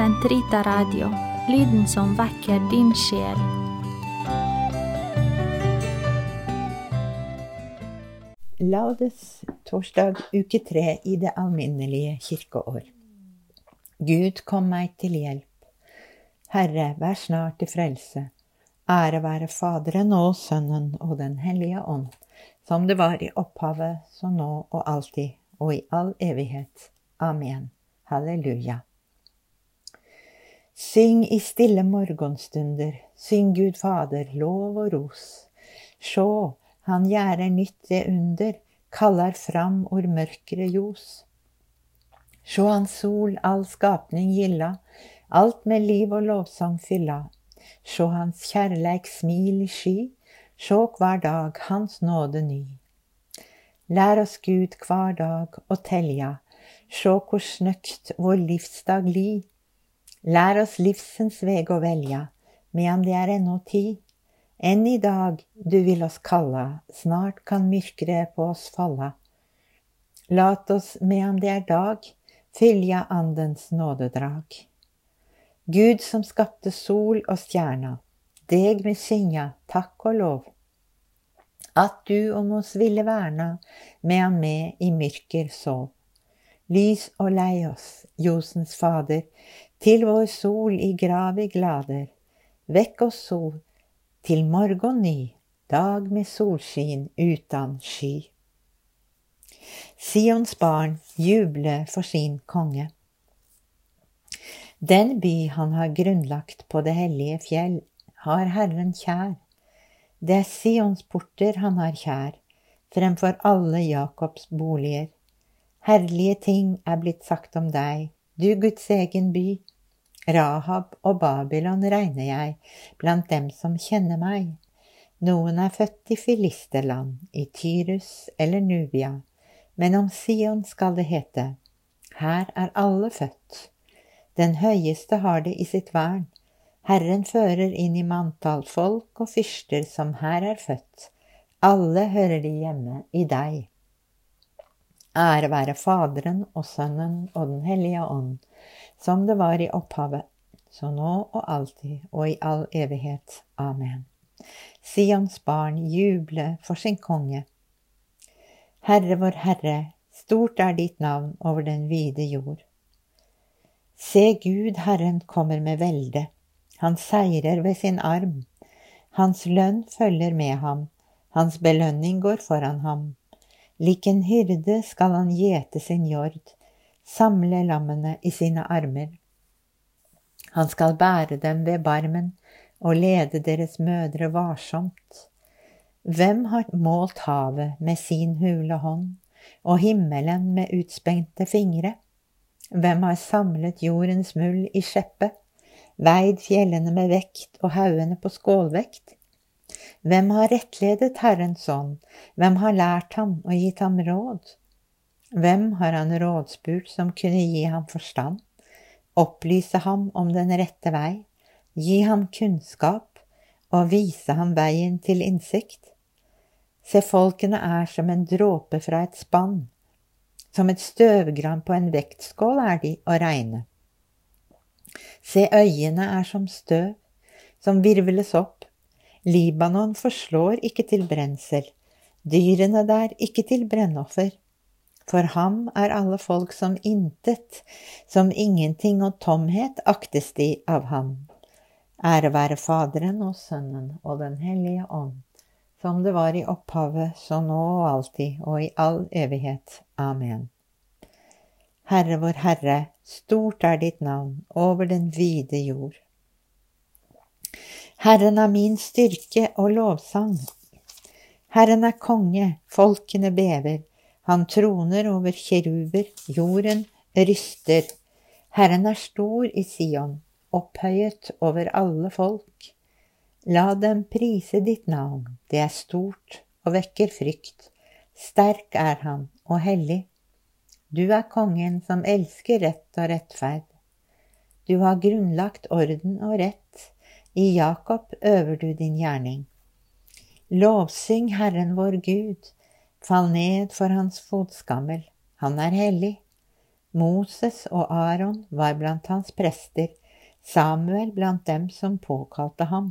Sentrita Radio, lyden som vekker din sjel. Laudes torsdag uke tre i det alminnelige kirkeår. Gud kom meg til hjelp. Herre, vær snart til frelse. Ære være Faderen og Sønnen og Den hellige ånd, som det var i opphavet, så nå og alltid og i all evighet. Amen. Halleluja. Syng i stille morgenstunder, syng Gud Fader, lov og ros. Sjå, han gjerder nytt det under, kaller fram or mørkere ljos. Sjå hans sol all skapning gilla, alt med liv og lovsang fylla. Sjå hans kjærleik smil i sky, sjå hver dag hans nåde ny. Lær oss Gud hver dag å telja, sjå hvor snøkt vår livsdag li. Lær oss livsens veg å velja, medan det er ennå tid. Enn i dag du vil oss kalla, snart kan myrkret på oss falla. Lat oss medan det er dag, fylja Andens nådedrag. Gud som skapte sol og stjerna, deg med skinja, takk og lov. At du om oss ville verna, medan me i myrker sov. Lys og lei oss, Josens Fader, til vår sol i gravi glader. Vekk oss sol, til morgen ny, dag med solskin utan sky. Sions barn jubler for sin konge. Den by han har grunnlagt på det hellige fjell, har Herren kjær. Det er Sions porter han har kjær, fremfor alle Jakobs boliger. Herlige ting er blitt sagt om deg, du Guds egen by. Rahab og Babylon regner jeg blant dem som kjenner meg. Noen er født i filisterland, i Tyrus eller Nubia, men om Sion skal det hete, her er alle født. Den høyeste har det i sitt vern. Herren fører inn i manntall folk og fyrster som her er født. Alle hører de hjemme i deg. Ære være Faderen og Sønnen og Den hellige ånd, som det var i opphavet, så nå og alltid og i all evighet. Amen. Sions barn juble for sin konge. Herre vår Herre, stort er ditt navn over den vide jord. Se Gud, Herren kommer med velde, han seirer ved sin arm. Hans lønn følger med ham, hans belønning går foran ham. Lik en hyrde skal han gjete sin jord, samle lammene i sine armer. Han skal bære dem ved barmen og lede deres mødre varsomt. Hvem har målt havet med sin hule hånd og himmelen med utspengte fingre? Hvem har samlet jordens mull i skjeppet, veid fjellene med vekt og haugene på skålvekt? Hvem har rettledet Herrens ånd, hvem har lært ham og gitt ham råd? Hvem har han rådspurt som kunne gi ham forstand, opplyse ham om den rette vei, gi ham kunnskap og vise ham veien til innsikt? Se, folkene er som en dråpe fra et spann, som et støvgran på en vektskål er de å regne. Se, øyene er som støv, som virvles opp. Libanon forslår ikke til brensel, dyrene der ikke til brennoffer. For ham er alle folk som intet, som ingenting og tomhet aktes de av ham. Ære være Faderen og Sønnen og Den hellige ånd, som det var i opphavet, så nå og alltid og i all evighet. Amen. Herre vår Herre, stort er ditt navn over den vide jord. Herren er min styrke og lovsang. Herren er konge, folkene bever, han troner over kiruber, jorden ryster. Herren er stor i Sion, opphøyet over alle folk. La dem prise ditt navn, det er stort og vekker frykt. Sterk er han og hellig. Du er kongen som elsker rett og rettferd. Du har grunnlagt orden og rett, i Jakob øver du din gjerning. Lovsyng Herren vår Gud, fall ned for hans fotskammel, han er hellig. Moses og Aron var blant hans prester, Samuel blant dem som påkalte ham.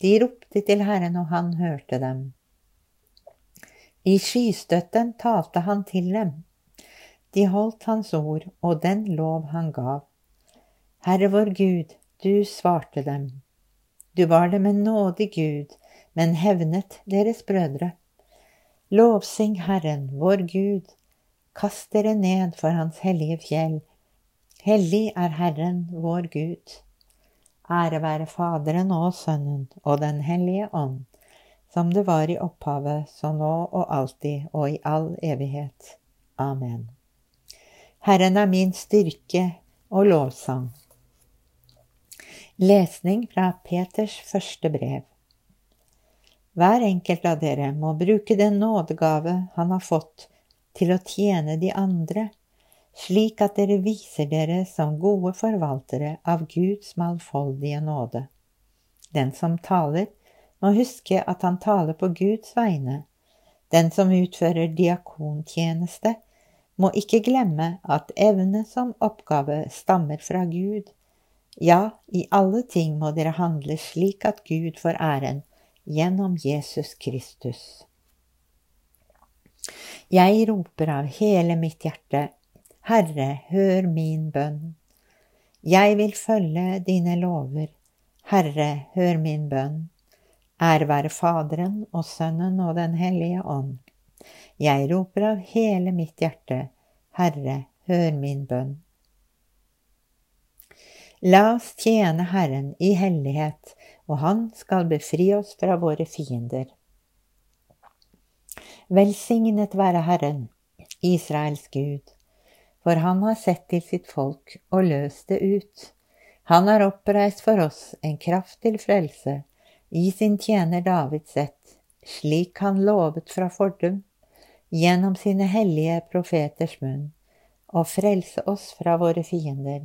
De ropte til Herren, og han hørte dem. I skystøtten talte han til dem. De holdt hans ord og den lov han gav. Herre vår Gud, du svarte dem. Du var dem en nådig Gud, men hevnet deres brødre. Lovsing Herren, vår Gud, kast dere ned for Hans hellige fjell. Hellig er Herren, vår Gud. Ære være Faderen og Sønnen og Den hellige ånd, som det var i opphavet, så nå og alltid og i all evighet. Amen. Herren er min styrke og lovsang. Lesning fra Peters første brev. Hver enkelt av dere må bruke den nådegave han har fått, til å tjene de andre, slik at dere viser dere som gode forvaltere av Guds mangfoldige nåde. Den som taler, må huske at han taler på Guds vegne. Den som utfører diakontjeneste, må ikke glemme at evne som oppgave stammer fra Gud. Ja, i alle ting må dere handle slik at Gud får æren, gjennom Jesus Kristus. Jeg roper av hele mitt hjerte, Herre, hør min bønn. Jeg vil følge dine lover, Herre, hør min bønn. Ære være Faderen og Sønnen og Den hellige ånd. Jeg roper av hele mitt hjerte, Herre, hør min bønn. La oss tjene Herren i hellighet, og Han skal befri oss fra våre fiender. Velsignet være Herren, Israels Gud, for han har sett til sitt folk og løst det ut. Han har oppreist for oss en kraft til frelse, i sin tjener Davids ett, slik han lovet fra fordum, gjennom sine hellige profeters munn, å frelse oss fra våre fiender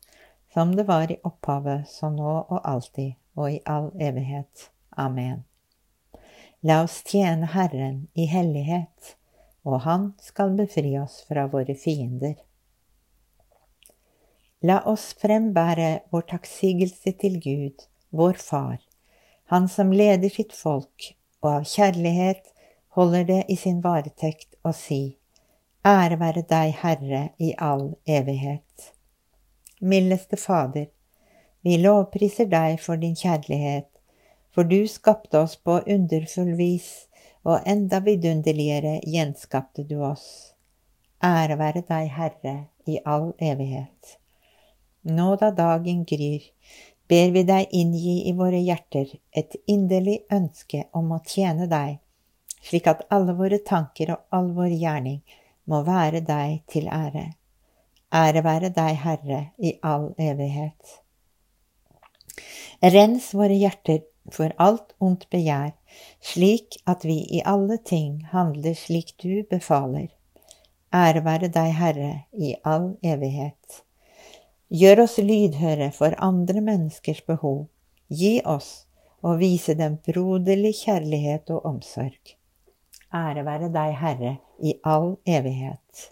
som det var i opphavet, så nå og alltid og i all evighet. Amen. La oss tjene Herren i hellighet og han skal befri oss fra våre fiender. La oss frembære vår takksigelse til Gud, vår Far, Han som leder sitt folk og av kjærlighet holder det i sin varetekt å si, Ære være deg, Herre, i all evighet. Mildeste Fader, vi lovpriser deg for din kjærlighet, for du skapte oss på underfull vis og enda vidunderligere gjenskapte du oss. Ære være deg, Herre, i all evighet. Nå da dagen gryr, ber vi deg inngi i våre hjerter et inderlig ønske om å tjene deg, slik at alle våre tanker og all vår gjerning må være deg til ære. Ære være deg, Herre, i all evighet. Rens våre hjerter for alt ondt begjær, slik at vi i alle ting handler slik du befaler. Ære være deg, Herre, i all evighet. Gjør oss lydhøre for andre menneskers behov. Gi oss og vise dem broderlig kjærlighet og omsorg. Ære være deg, Herre, i all evighet.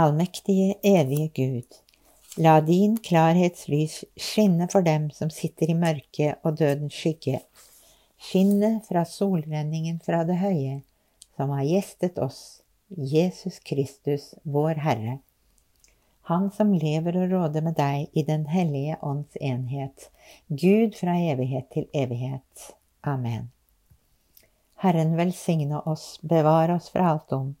Allmektige, evige Gud, la din klarhetslys skinne for dem som sitter i mørket og dødens skygge. Skinnet fra solrenningen fra det høye, som har gjestet oss, Jesus Kristus, vår Herre. Han som lever og råder med deg i Den hellige ånds enhet, Gud fra evighet til evighet. Amen. Herren velsigne oss, bevare oss fra alt ondt